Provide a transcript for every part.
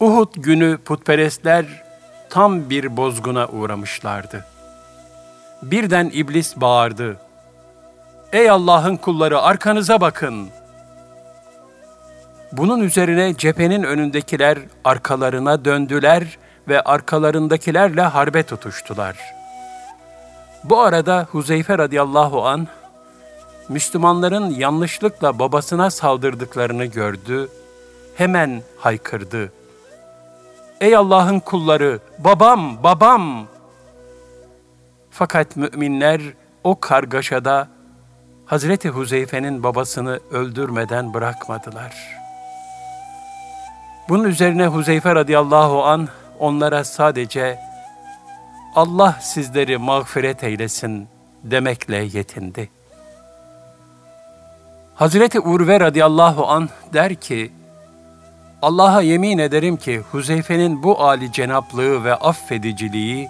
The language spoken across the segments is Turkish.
Uhud günü putperestler tam bir bozguna uğramışlardı. Birden iblis bağırdı. Ey Allah'ın kulları arkanıza bakın. Bunun üzerine cephenin önündekiler arkalarına döndüler ve arkalarındakilerle harbe tutuştular. Bu arada Huzeyfe radıyallahu an Müslümanların yanlışlıkla babasına saldırdıklarını gördü, hemen haykırdı. Ey Allah'ın kulları, babam, babam! Fakat müminler o kargaşada Hazreti Huzeyfe'nin babasını öldürmeden bırakmadılar. Bunun üzerine Huzeyfe radıyallahu an onlara sadece Allah sizleri mağfiret eylesin demekle yetindi. Hazreti Urve radıyallahu an der ki, Allah'a yemin ederim ki Huzeyfe'nin bu âli cenaplığı ve affediciliği,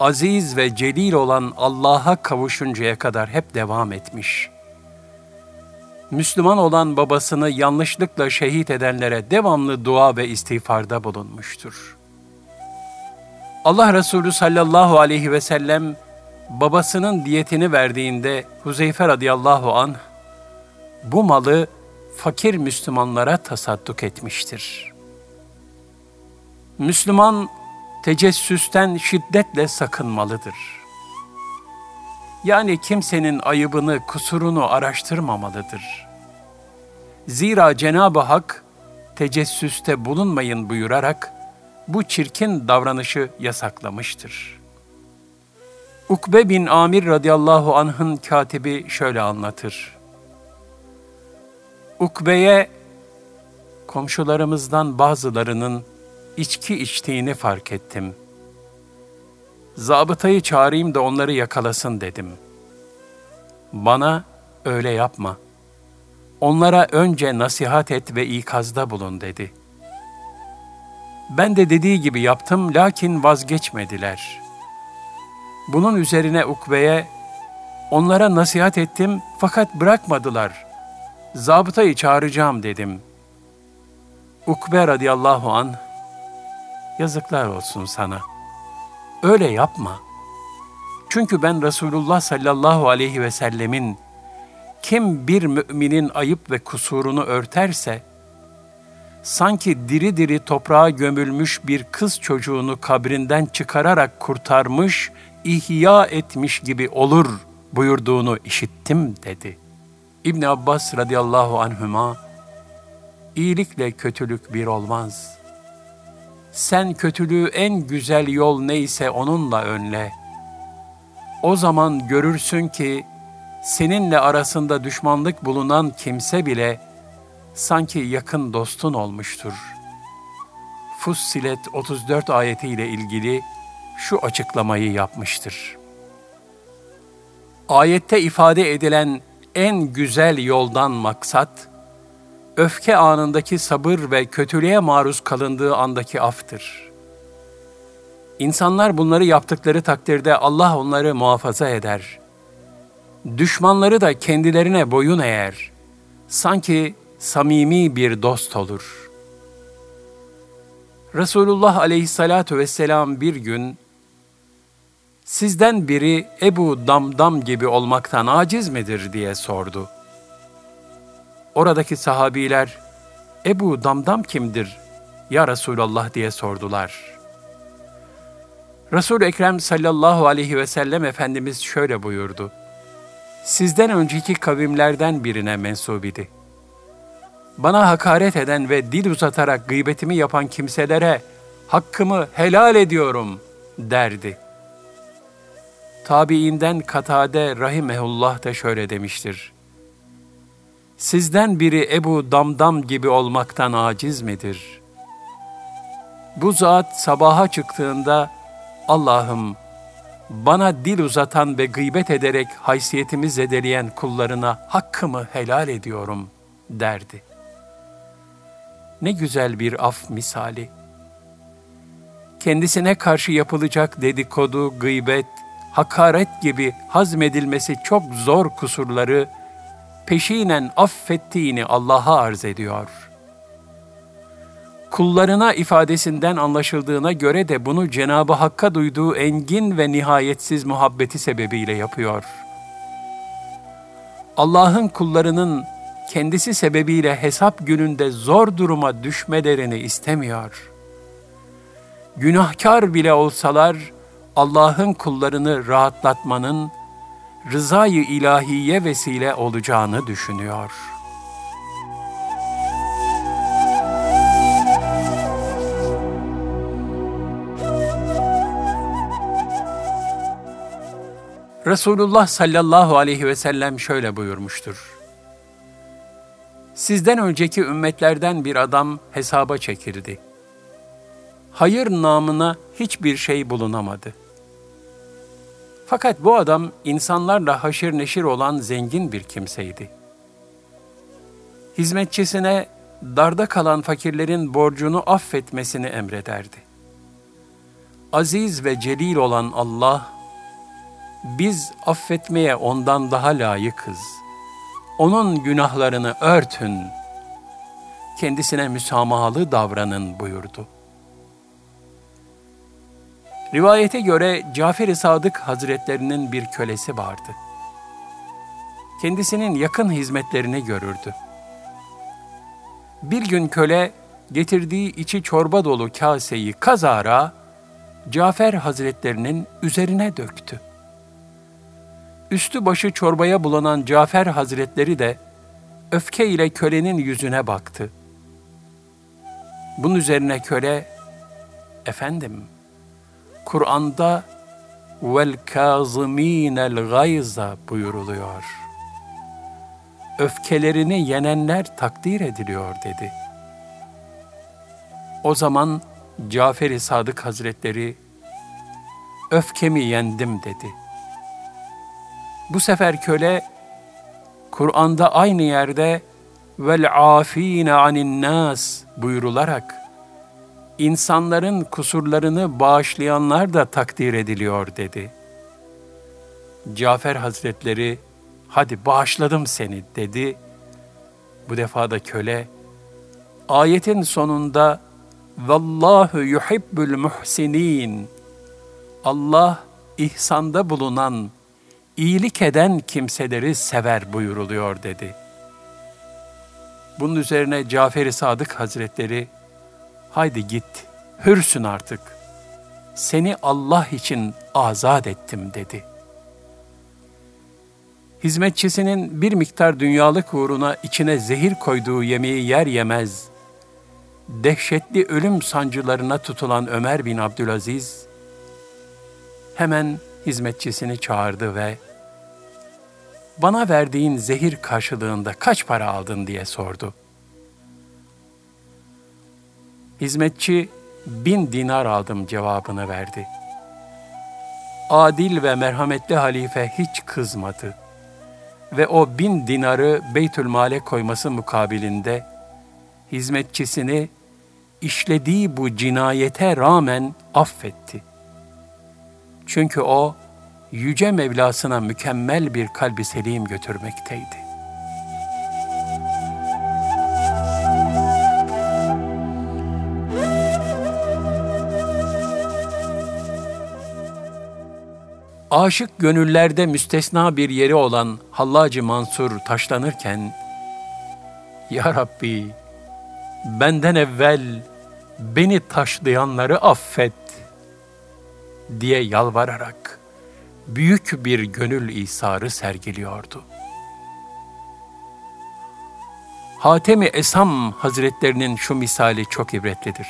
aziz ve celil olan Allah'a kavuşuncaya kadar hep devam etmiş. Müslüman olan babasını yanlışlıkla şehit edenlere devamlı dua ve istiğfarda bulunmuştur. Allah Resulü sallallahu aleyhi ve sellem babasının diyetini verdiğinde Huzeyfe radıyallahu anh bu malı fakir Müslümanlara tasadduk etmiştir. Müslüman tecessüsten şiddetle sakınmalıdır. Yani kimsenin ayıbını, kusurunu araştırmamalıdır. Zira Cenab-ı Hak tecessüste bulunmayın buyurarak bu çirkin davranışı yasaklamıştır. Ukbe bin Amir radıyallahu anh'ın katibi şöyle anlatır. Ukbe'ye komşularımızdan bazılarının içki içtiğini fark ettim. Zabıtayı çağırayım da onları yakalasın dedim. Bana öyle yapma. Onlara önce nasihat et ve ikazda bulun dedi. Ben de dediği gibi yaptım lakin vazgeçmediler. Bunun üzerine Ukbe'ye onlara nasihat ettim fakat bırakmadılar. Zabıtayı çağıracağım dedim. Ukbe radıyallahu an yazıklar olsun sana. Öyle yapma. Çünkü ben Resulullah sallallahu aleyhi ve sellemin kim bir müminin ayıp ve kusurunu örterse, sanki diri diri toprağa gömülmüş bir kız çocuğunu kabrinden çıkararak kurtarmış, ihya etmiş gibi olur buyurduğunu işittim dedi. İbn Abbas radıyallahu anhüma, iyilikle kötülük bir olmaz. Sen kötülüğü en güzel yol neyse onunla önle. O zaman görürsün ki seninle arasında düşmanlık bulunan kimse bile sanki yakın dostun olmuştur. Fussilet 34 ayetiyle ilgili şu açıklamayı yapmıştır. Ayette ifade edilen en güzel yoldan maksat, öfke anındaki sabır ve kötülüğe maruz kalındığı andaki aftır. İnsanlar bunları yaptıkları takdirde Allah onları muhafaza eder. Düşmanları da kendilerine boyun eğer. Sanki samimi bir dost olur. Resulullah aleyhissalatu vesselam bir gün, sizden biri Ebu Damdam gibi olmaktan aciz midir diye sordu. Oradaki sahabiler, Ebu Damdam kimdir ya Resulallah diye sordular. Resul-i Ekrem sallallahu aleyhi ve sellem Efendimiz şöyle buyurdu. Sizden önceki kavimlerden birine mensup idi. Bana hakaret eden ve dil uzatarak gıybetimi yapan kimselere hakkımı helal ediyorum derdi. Tabiinden Katade rahimehullah da şöyle demiştir. Sizden biri Ebu Damdam gibi olmaktan aciz midir? Bu zat sabaha çıktığında Allah'ım bana dil uzatan ve gıybet ederek haysiyetimi zedeleyen kullarına hakkımı helal ediyorum derdi. Ne güzel bir af misali. Kendisine karşı yapılacak dedikodu, gıybet, hakaret gibi hazmedilmesi çok zor kusurları peşinen affettiğini Allah'a arz ediyor. kullarına ifadesinden anlaşıldığına göre de bunu Cenabı Hakk'a duyduğu engin ve nihayetsiz muhabbeti sebebiyle yapıyor. Allah'ın kullarının kendisi sebebiyle hesap gününde zor duruma düşmelerini istemiyor. Günahkar bile olsalar Allah'ın kullarını rahatlatmanın rızayı ilahiye vesile olacağını düşünüyor.'' Resulullah sallallahu aleyhi ve sellem şöyle buyurmuştur. Sizden önceki ümmetlerden bir adam hesaba çekildi. Hayır namına hiçbir şey bulunamadı. Fakat bu adam insanlarla haşir neşir olan zengin bir kimseydi. Hizmetçisine darda kalan fakirlerin borcunu affetmesini emrederdi. Aziz ve celil olan Allah, biz affetmeye ondan daha layıkız. Onun günahlarını örtün. Kendisine müsamahalı davranın buyurdu. Rivayete göre Cafer-i Sadık Hazretlerinin bir kölesi vardı. Kendisinin yakın hizmetlerini görürdü. Bir gün köle getirdiği içi çorba dolu kaseyi kazara Cafer Hazretlerinin üzerine döktü üstü başı çorbaya bulanan Cafer Hazretleri de öfke ile kölenin yüzüne baktı. Bunun üzerine köle, efendim, Kur'an'da vel kazimînel gayza buyuruluyor. Öfkelerini yenenler takdir ediliyor dedi. O zaman Cafer-i Sadık Hazretleri, öfkemi yendim dedi.'' Bu sefer köle Kur'an'da aynı yerde vel afine anin nas buyurularak insanların kusurlarını bağışlayanlar da takdir ediliyor dedi. Cafer Hazretleri hadi bağışladım seni dedi. Bu defa da köle ayetin sonunda vallahu yuhibbul muhsinin Allah ihsanda bulunan iyilik eden kimseleri sever buyuruluyor dedi. Bunun üzerine Cafer-i Sadık Hazretleri, haydi git, hürsün artık. Seni Allah için azat ettim dedi. Hizmetçisinin bir miktar dünyalık uğruna içine zehir koyduğu yemeği yer yemez, dehşetli ölüm sancılarına tutulan Ömer bin Abdülaziz, hemen hizmetçisini çağırdı ve bana verdiğin zehir karşılığında kaç para aldın diye sordu. Hizmetçi bin dinar aldım cevabını verdi. Adil ve merhametli halife hiç kızmadı ve o bin dinarı Beytülmal'e koyması mukabilinde hizmetçisini işlediği bu cinayete rağmen affetti. Çünkü o yüce Mevlasına mükemmel bir kalbi selim götürmekteydi. Aşık gönüllerde müstesna bir yeri olan Hallacı Mansur taşlanırken, Ya Rabbi, benden evvel beni taşlayanları affet diye yalvararak büyük bir gönül isarı sergiliyordu. Hatemi Esam Hazretlerinin şu misali çok ibretlidir.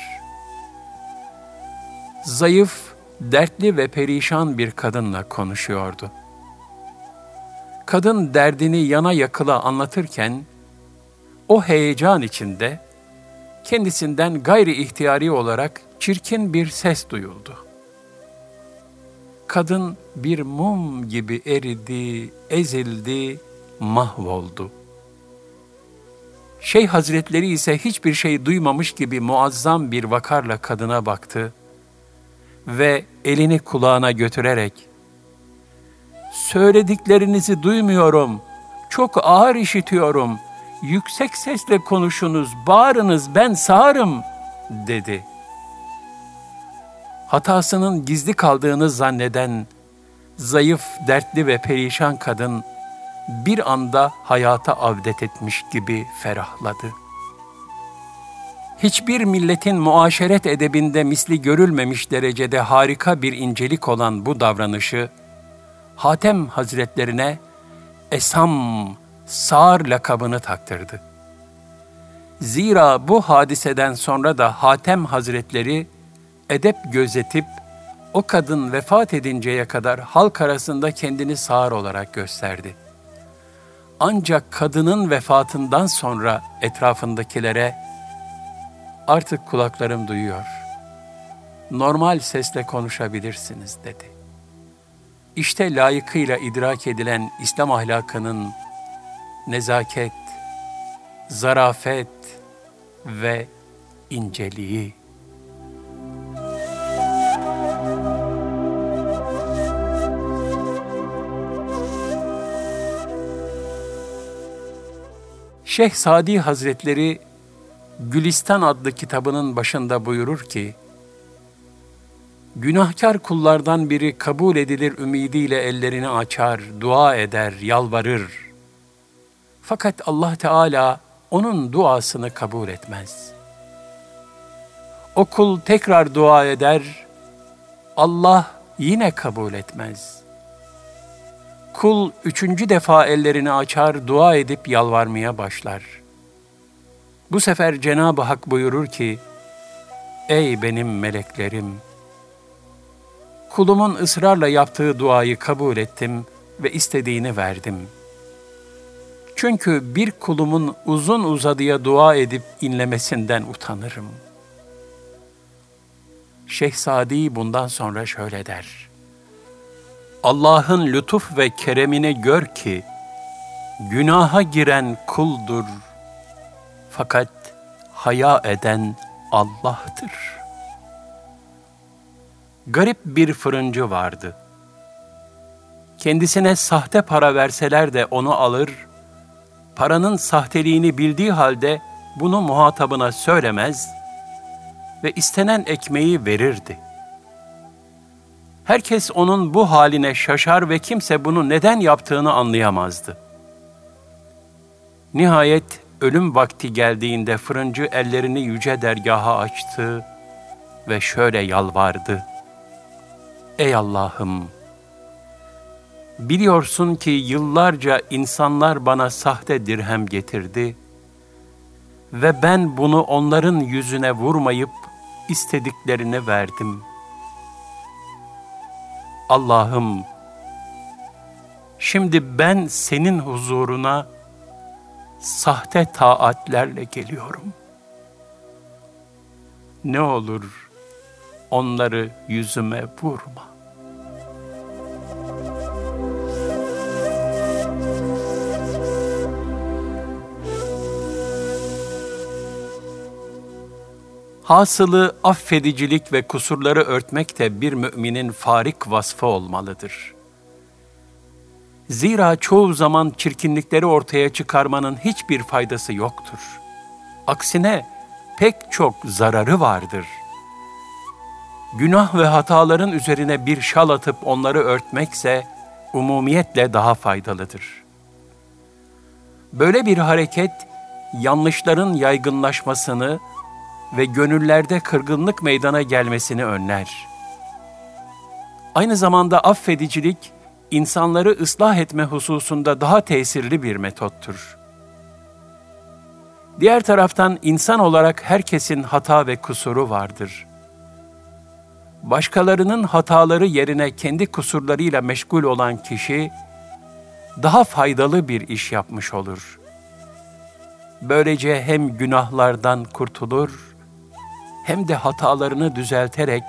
Zayıf, dertli ve perişan bir kadınla konuşuyordu. Kadın derdini yana yakıla anlatırken, o heyecan içinde kendisinden gayri ihtiyari olarak çirkin bir ses duyuldu kadın bir mum gibi eridi, ezildi, mahvoldu. Şeyh Hazretleri ise hiçbir şey duymamış gibi muazzam bir vakarla kadına baktı ve elini kulağına götürerek Söylediklerinizi duymuyorum, çok ağır işitiyorum, yüksek sesle konuşunuz, bağırınız ben sağırım dedi. Hatasının gizli kaldığını zanneden zayıf, dertli ve perişan kadın bir anda hayata avdet etmiş gibi ferahladı. Hiçbir milletin muaşeret edebinde misli görülmemiş derecede harika bir incelik olan bu davranışı, Hatem Hazretlerine Esam Sağır lakabını taktırdı. Zira bu hadiseden sonra da Hatem Hazretleri edep gözetip o kadın vefat edinceye kadar halk arasında kendini sağır olarak gösterdi. Ancak kadının vefatından sonra etrafındakilere artık kulaklarım duyuyor. Normal sesle konuşabilirsiniz dedi. İşte layıkıyla idrak edilen İslam ahlakının nezaket, zarafet ve inceliği. Şeyh Sadi Hazretleri Gülistan adlı kitabının başında buyurur ki, Günahkar kullardan biri kabul edilir ümidiyle ellerini açar, dua eder, yalvarır. Fakat Allah Teala onun duasını kabul etmez. O kul tekrar dua eder, Allah yine kabul etmez. Kul üçüncü defa ellerini açar, dua edip yalvarmaya başlar. Bu sefer Cenab-ı Hak buyurur ki, Ey benim meleklerim! Kulumun ısrarla yaptığı duayı kabul ettim ve istediğini verdim. Çünkü bir kulumun uzun uzadıya dua edip inlemesinden utanırım. Şehzadi bundan sonra şöyle der. Allah'ın lütuf ve keremini gör ki, günaha giren kuldur, fakat haya eden Allah'tır.'' garip bir fırıncı vardı. Kendisine sahte para verseler de onu alır, paranın sahteliğini bildiği halde bunu muhatabına söylemez ve istenen ekmeği verirdi. Herkes onun bu haline şaşar ve kimse bunu neden yaptığını anlayamazdı. Nihayet ölüm vakti geldiğinde fırıncı ellerini yüce dergaha açtı ve şöyle yalvardı. Ey Allah'ım! Biliyorsun ki yıllarca insanlar bana sahte dirhem getirdi ve ben bunu onların yüzüne vurmayıp istediklerini verdim. Allah'ım, şimdi ben senin huzuruna sahte taatlerle geliyorum. Ne olur onları yüzüme vurma. Hasılı affedicilik ve kusurları örtmek de bir müminin farik vasfı olmalıdır. Zira çoğu zaman çirkinlikleri ortaya çıkarmanın hiçbir faydası yoktur. Aksine pek çok zararı vardır.'' günah ve hataların üzerine bir şal atıp onları örtmekse umumiyetle daha faydalıdır. Böyle bir hareket yanlışların yaygınlaşmasını ve gönüllerde kırgınlık meydana gelmesini önler. Aynı zamanda affedicilik insanları ıslah etme hususunda daha tesirli bir metottur. Diğer taraftan insan olarak herkesin hata ve kusuru vardır.'' başkalarının hataları yerine kendi kusurlarıyla meşgul olan kişi daha faydalı bir iş yapmış olur. Böylece hem günahlardan kurtulur hem de hatalarını düzelterek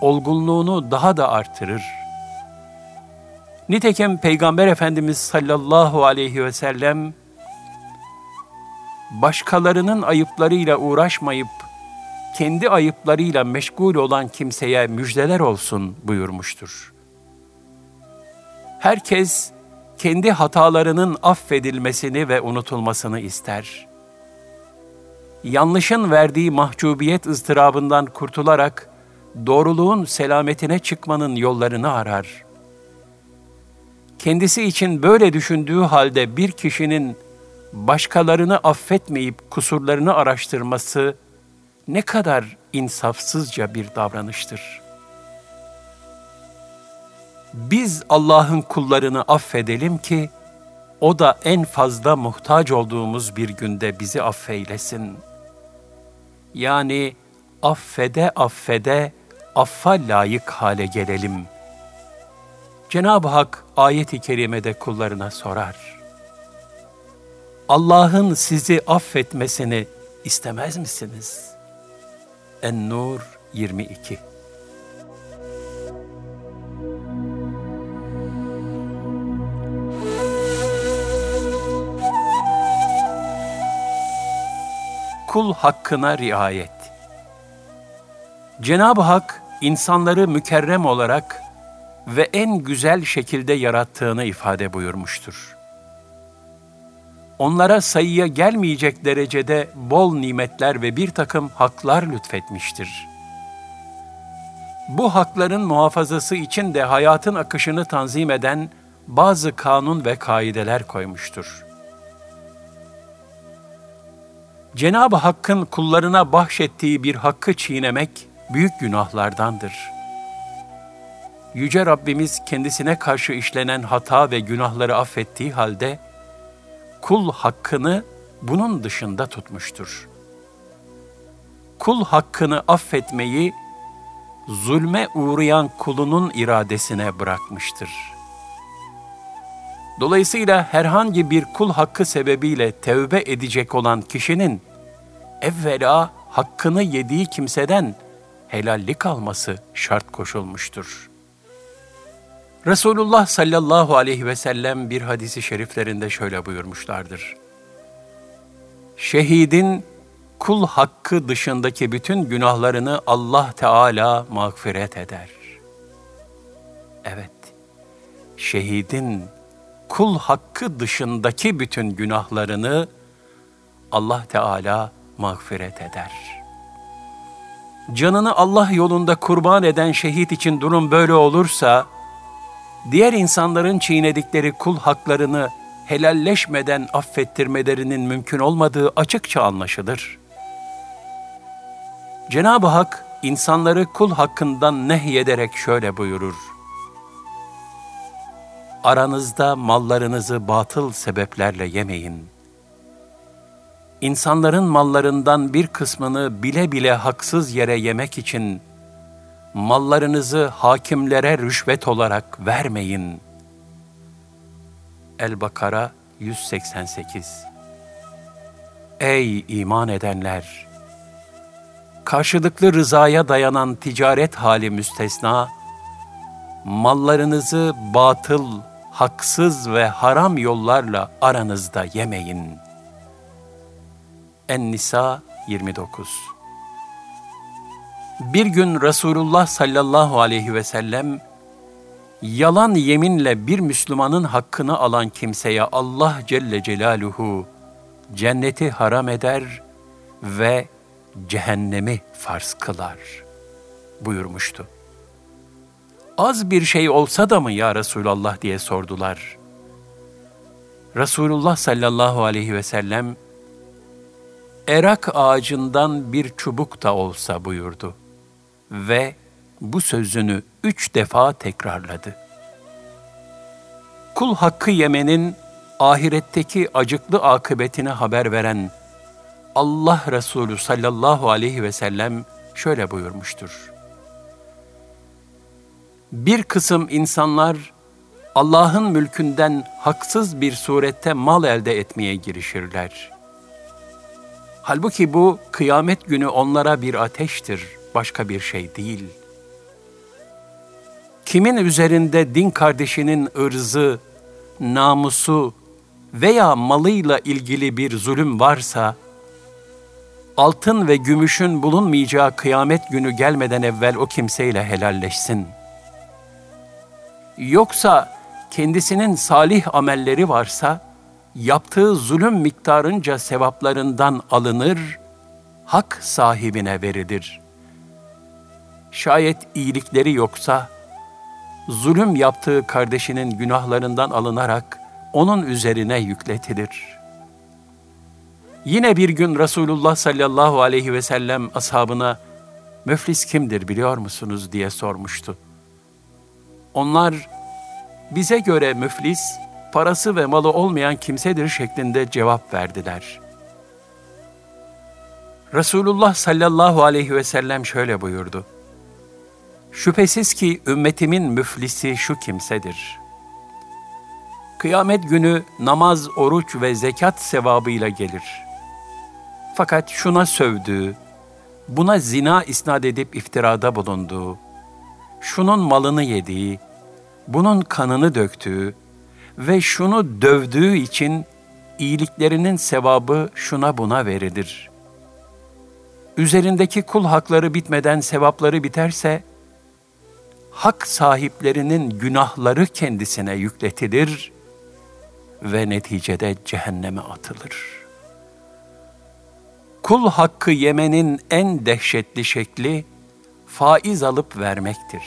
olgunluğunu daha da artırır. Nitekim Peygamber Efendimiz sallallahu aleyhi ve sellem başkalarının ayıplarıyla uğraşmayıp kendi ayıplarıyla meşgul olan kimseye müjdeler olsun buyurmuştur. Herkes kendi hatalarının affedilmesini ve unutulmasını ister. yanlışın verdiği mahcubiyet ızdırabından kurtularak doğruluğun selametine çıkmanın yollarını arar. Kendisi için böyle düşündüğü halde bir kişinin başkalarını affetmeyip kusurlarını araştırması ne kadar insafsızca bir davranıştır. Biz Allah'ın kullarını affedelim ki o da en fazla muhtaç olduğumuz bir günde bizi affeylesin. Yani affede affede affa layık hale gelelim. Cenab-ı Hak ayet-i kerimede kullarına sorar. Allah'ın sizi affetmesini istemez misiniz? En-Nur 22 Kul hakkına riayet Cenab-ı Hak insanları mükerrem olarak ve en güzel şekilde yarattığını ifade buyurmuştur. Onlara sayıya gelmeyecek derecede bol nimetler ve bir takım haklar lütfetmiştir. Bu hakların muhafazası için de hayatın akışını tanzim eden bazı kanun ve kaideler koymuştur. Cenab-ı Hakk'ın kullarına bahşettiği bir hakkı çiğnemek büyük günahlardandır.'' Yüce Rabbimiz kendisine karşı işlenen hata ve günahları affettiği halde kul hakkını bunun dışında tutmuştur. Kul hakkını affetmeyi zulme uğrayan kulunun iradesine bırakmıştır. Dolayısıyla herhangi bir kul hakkı sebebiyle tevbe edecek olan kişinin evvela hakkını yediği kimseden helallik alması şart koşulmuştur.'' Resulullah sallallahu aleyhi ve sellem bir hadisi şeriflerinde şöyle buyurmuşlardır. Şehidin kul hakkı dışındaki bütün günahlarını Allah Teala mağfiret eder. Evet, şehidin kul hakkı dışındaki bütün günahlarını Allah Teala mağfiret eder. Canını Allah yolunda kurban eden şehit için durum böyle olursa, diğer insanların çiğnedikleri kul haklarını helalleşmeden affettirmelerinin mümkün olmadığı açıkça anlaşılır. Cenab-ı Hak insanları kul hakkından nehyederek şöyle buyurur. Aranızda mallarınızı batıl sebeplerle yemeyin. İnsanların mallarından bir kısmını bile bile haksız yere yemek için mallarınızı hakimlere rüşvet olarak vermeyin. El-Bakara 188 Ey iman edenler! Karşılıklı rızaya dayanan ticaret hali müstesna, mallarınızı batıl, haksız ve haram yollarla aranızda yemeyin. En-Nisa 29 bir gün Resulullah sallallahu aleyhi ve sellem yalan yeminle bir Müslümanın hakkını alan kimseye Allah Celle Celaluhu cenneti haram eder ve cehennemi farz kılar buyurmuştu. Az bir şey olsa da mı ya Resulallah diye sordular. Resulullah sallallahu aleyhi ve sellem erak ağacından bir çubuk da olsa buyurdu.'' Ve bu sözünü üç defa tekrarladı. Kul hakkı yemenin ahiretteki acıklı akıbetine haber veren Allah Resulü sallallahu aleyhi ve sellem şöyle buyurmuştur. Bir kısım insanlar Allah'ın mülkünden haksız bir surette mal elde etmeye girişirler. Halbuki bu kıyamet günü onlara bir ateştir başka bir şey değil. Kimin üzerinde din kardeşinin ırzı, namusu veya malıyla ilgili bir zulüm varsa, altın ve gümüşün bulunmayacağı kıyamet günü gelmeden evvel o kimseyle helalleşsin. Yoksa kendisinin salih amelleri varsa, yaptığı zulüm miktarınca sevaplarından alınır hak sahibine verilir. Şayet iyilikleri yoksa, zulüm yaptığı kardeşinin günahlarından alınarak onun üzerine yükletilir. Yine bir gün Resulullah sallallahu aleyhi ve sellem ashabına müflis kimdir biliyor musunuz diye sormuştu. Onlar bize göre müflis parası ve malı olmayan kimsedir şeklinde cevap verdiler. Resulullah sallallahu aleyhi ve sellem şöyle buyurdu. Şüphesiz ki ümmetimin müflisi şu kimsedir. Kıyamet günü namaz, oruç ve zekat sevabıyla gelir. Fakat şuna sövdüğü, buna zina isnat edip iftirada bulunduğu, şunun malını yediği, bunun kanını döktüğü ve şunu dövdüğü için iyiliklerinin sevabı şuna buna verilir. Üzerindeki kul hakları bitmeden sevapları biterse, hak sahiplerinin günahları kendisine yükletilir ve neticede cehenneme atılır. Kul hakkı yemenin en dehşetli şekli faiz alıp vermektir.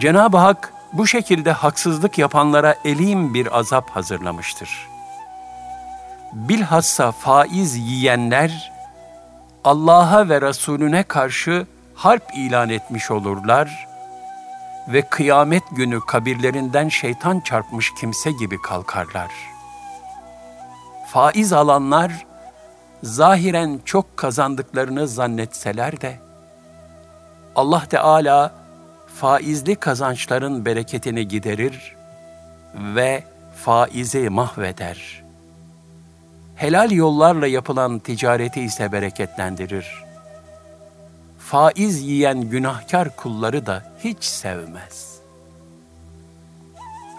Cenab-ı Hak bu şekilde haksızlık yapanlara elim bir azap hazırlamıştır. Bilhassa faiz yiyenler Allah'a ve Resulüne karşı harp ilan etmiş olurlar ve kıyamet günü kabirlerinden şeytan çarpmış kimse gibi kalkarlar. Faiz alanlar zahiren çok kazandıklarını zannetseler de Allah Teala faizli kazançların bereketini giderir ve faizi mahveder. Helal yollarla yapılan ticareti ise bereketlendirir. Faiz yiyen günahkar kulları da hiç sevmez.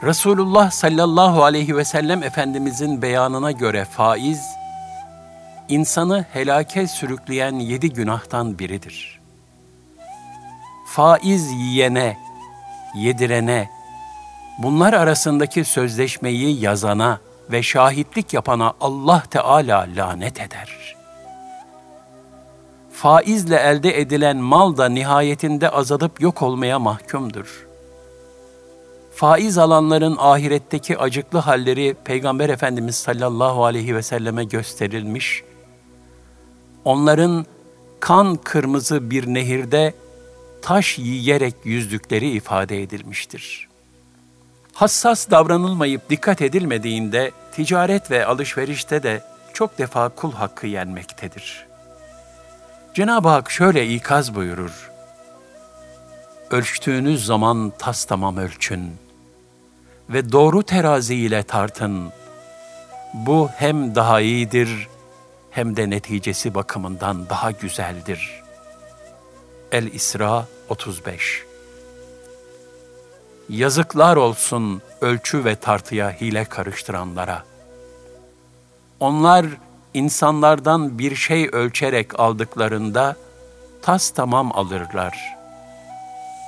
Resulullah sallallahu aleyhi ve sellem Efendimizin beyanına göre faiz, insanı helake sürükleyen yedi günahtan biridir. Faiz yiyene, yedirene, bunlar arasındaki sözleşmeyi yazana ve şahitlik yapana Allah Teala lanet eder. Faizle elde edilen mal da nihayetinde azalıp yok olmaya mahkumdur. Faiz alanların ahiretteki acıklı halleri Peygamber Efendimiz sallallahu aleyhi ve selleme gösterilmiş onların kan kırmızı bir nehirde taş yiyerek yüzdükleri ifade edilmiştir. Hassas davranılmayıp dikkat edilmediğinde ticaret ve alışverişte de çok defa kul hakkı yenmektedir. Cenab-ı Hak şöyle ikaz buyurur. Ölçtüğünüz zaman tas tamam ölçün ve doğru terazi ile tartın. Bu hem daha iyidir hem de neticesi bakımından daha güzeldir. El-İsra 35 Yazıklar olsun ölçü ve tartıya hile karıştıranlara. Onlar insanlardan bir şey ölçerek aldıklarında tas tamam alırlar.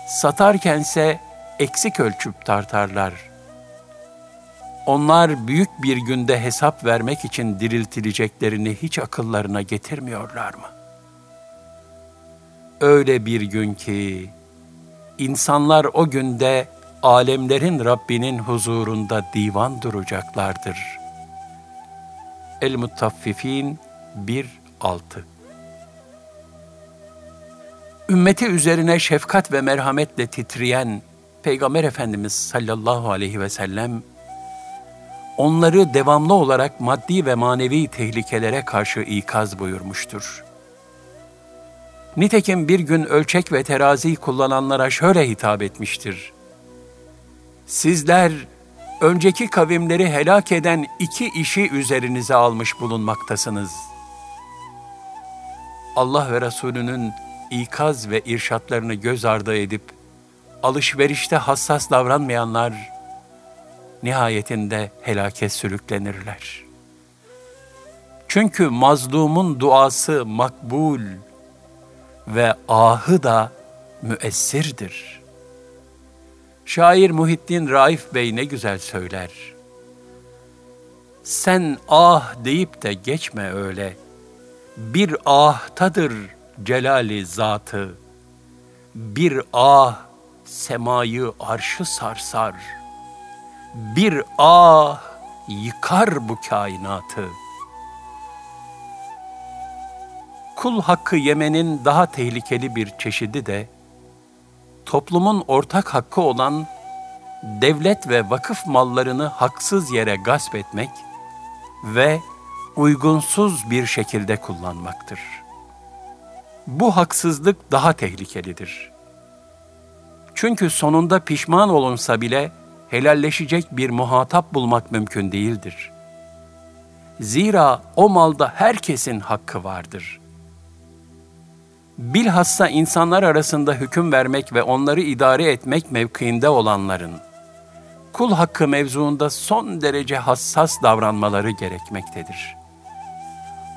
Satarkense eksik ölçüp tartarlar.'' Onlar büyük bir günde hesap vermek için diriltileceklerini hiç akıllarına getirmiyorlar mı? Öyle bir gün ki insanlar o günde alemlerin Rabbinin huzurunda divan duracaklardır. El-Mutaffifin 1-6 Ümmeti üzerine şefkat ve merhametle titreyen Peygamber Efendimiz sallallahu aleyhi ve sellem onları devamlı olarak maddi ve manevi tehlikelere karşı ikaz buyurmuştur. Nitekim bir gün ölçek ve terazi kullananlara şöyle hitap etmiştir. Sizler önceki kavimleri helak eden iki işi üzerinize almış bulunmaktasınız. Allah ve Resulünün ikaz ve irşatlarını göz ardı edip alışverişte hassas davranmayanlar nihayetinde helake sürüklenirler. Çünkü mazlumun duası makbul ve ahı da müessirdir. Şair Muhittin Raif Bey ne güzel söyler. Sen ah deyip de geçme öyle. Bir ahtadır celali zatı, bir ah semayı arşı sarsar, bir ah yıkar bu kainatı. Kul hakkı yemenin daha tehlikeli bir çeşidi de, toplumun ortak hakkı olan devlet ve vakıf mallarını haksız yere gasp etmek ve uygunsuz bir şekilde kullanmaktır. Bu haksızlık daha tehlikelidir. Çünkü sonunda pişman olunsa bile helalleşecek bir muhatap bulmak mümkün değildir. Zira o malda herkesin hakkı vardır. Bilhassa insanlar arasında hüküm vermek ve onları idare etmek mevkiinde olanların, kul hakkı mevzuunda son derece hassas davranmaları gerekmektedir.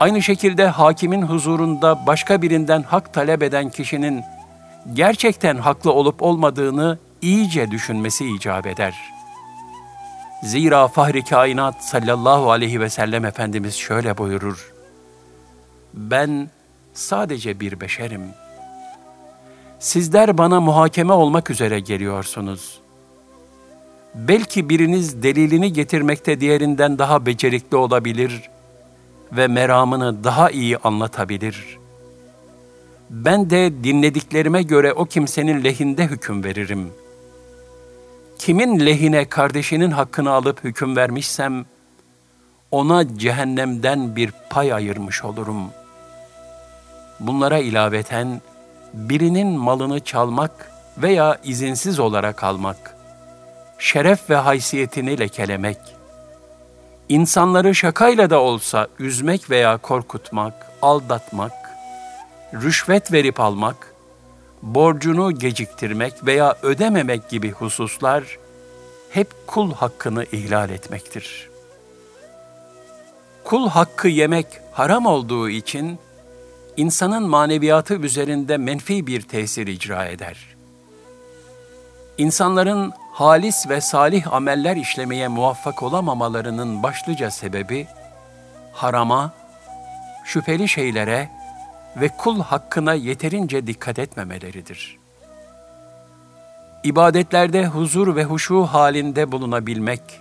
Aynı şekilde hakimin huzurunda başka birinden hak talep eden kişinin gerçekten haklı olup olmadığını iyice düşünmesi icap eder. Zira Fahri Kainat sallallahu aleyhi ve sellem Efendimiz şöyle buyurur. Ben sadece bir beşerim. Sizler bana muhakeme olmak üzere geliyorsunuz. Belki biriniz delilini getirmekte diğerinden daha becerikli olabilir ve meramını daha iyi anlatabilir. Ben de dinlediklerime göre o kimsenin lehinde hüküm veririm. Kimin lehine kardeşinin hakkını alıp hüküm vermişsem, ona cehennemden bir pay ayırmış olurum. Bunlara ilaveten, birinin malını çalmak veya izinsiz olarak almak, şeref ve haysiyetini lekelemek, insanları şakayla da olsa üzmek veya korkutmak, aldatmak, rüşvet verip almak, borcunu geciktirmek veya ödememek gibi hususlar hep kul hakkını ihlal etmektir. Kul hakkı yemek haram olduğu için insanın maneviyatı üzerinde menfi bir tesir icra eder. İnsanların halis ve salih ameller işlemeye muvaffak olamamalarının başlıca sebebi harama, şüpheli şeylere ve kul hakkına yeterince dikkat etmemeleridir. İbadetlerde huzur ve huşu halinde bulunabilmek,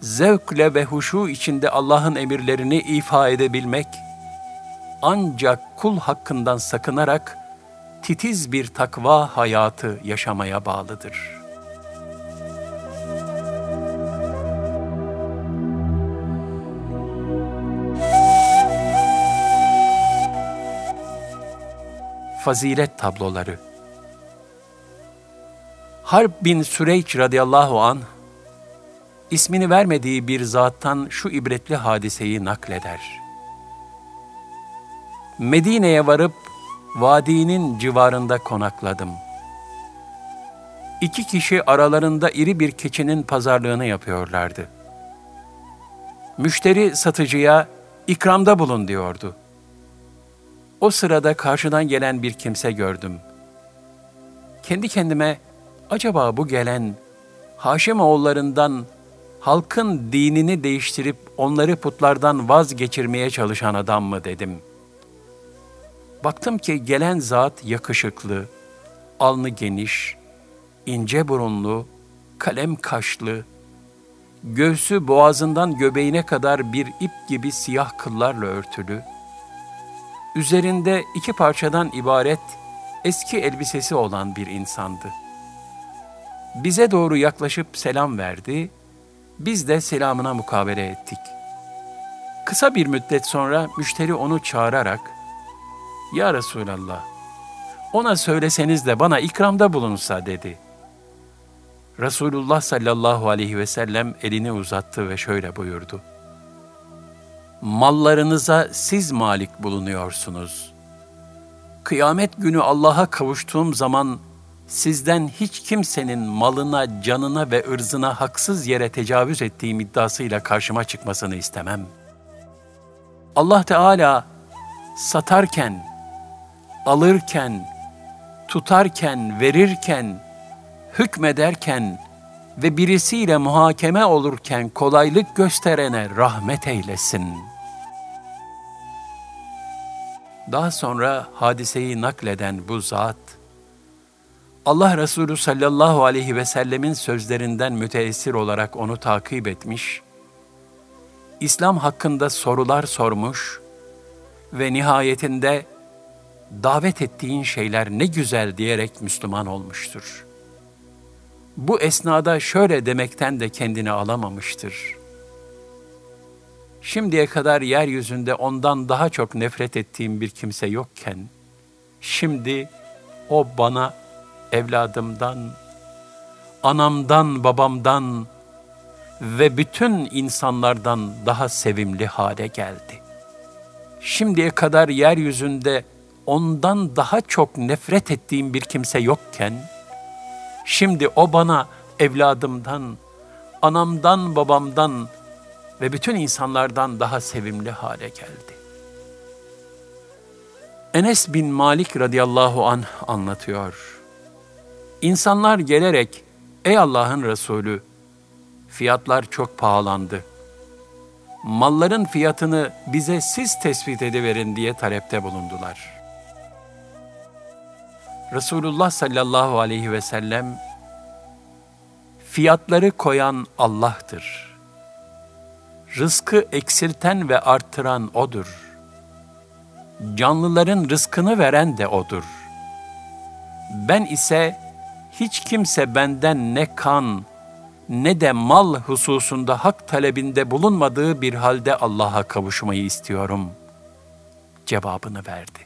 zevkle ve huşu içinde Allah'ın emirlerini ifa edebilmek, ancak kul hakkından sakınarak titiz bir takva hayatı yaşamaya bağlıdır. Fazilet tabloları Harb bin Süreyç radıyallahu an ismini vermediği bir zattan şu ibretli hadiseyi nakleder. Medine'ye varıp vadinin civarında konakladım. İki kişi aralarında iri bir keçinin pazarlığını yapıyorlardı. Müşteri satıcıya ikramda bulun diyordu. O sırada karşıdan gelen bir kimse gördüm. Kendi kendime acaba bu gelen Haşim oğullarından halkın dinini değiştirip onları putlardan vazgeçirmeye çalışan adam mı dedim.'' Baktım ki gelen zat yakışıklı, alnı geniş, ince burunlu, kalem kaşlı, göğsü boğazından göbeğine kadar bir ip gibi siyah kıllarla örtülü, üzerinde iki parçadan ibaret eski elbisesi olan bir insandı. Bize doğru yaklaşıp selam verdi, biz de selamına mukabele ettik. Kısa bir müddet sonra müşteri onu çağırarak, ya Resulallah, ona söyleseniz de bana ikramda bulunsa dedi. Resulullah sallallahu aleyhi ve sellem elini uzattı ve şöyle buyurdu. Mallarınıza siz malik bulunuyorsunuz. Kıyamet günü Allah'a kavuştuğum zaman sizden hiç kimsenin malına, canına ve ırzına haksız yere tecavüz ettiğim iddiasıyla karşıma çıkmasını istemem. Allah Teala satarken, alırken, tutarken, verirken, hükmederken ve birisiyle muhakeme olurken kolaylık gösterene rahmet eylesin. Daha sonra hadiseyi nakleden bu zat, Allah Resulü sallallahu aleyhi ve sellemin sözlerinden müteessir olarak onu takip etmiş, İslam hakkında sorular sormuş ve nihayetinde davet ettiğin şeyler ne güzel diyerek Müslüman olmuştur. Bu esnada şöyle demekten de kendini alamamıştır. Şimdiye kadar yeryüzünde ondan daha çok nefret ettiğim bir kimse yokken, şimdi o bana evladımdan, anamdan, babamdan ve bütün insanlardan daha sevimli hale geldi. Şimdiye kadar yeryüzünde ondan daha çok nefret ettiğim bir kimse yokken, şimdi o bana evladımdan, anamdan, babamdan ve bütün insanlardan daha sevimli hale geldi. Enes bin Malik radıyallahu an anlatıyor. İnsanlar gelerek, ey Allah'ın Resulü, fiyatlar çok pahalandı. Malların fiyatını bize siz tespit ediverin diye talepte bulundular. Resulullah sallallahu aleyhi ve sellem, fiyatları koyan Allah'tır. Rızkı eksilten ve artıran O'dur. Canlıların rızkını veren de O'dur. Ben ise hiç kimse benden ne kan ne de mal hususunda hak talebinde bulunmadığı bir halde Allah'a kavuşmayı istiyorum cevabını verdi.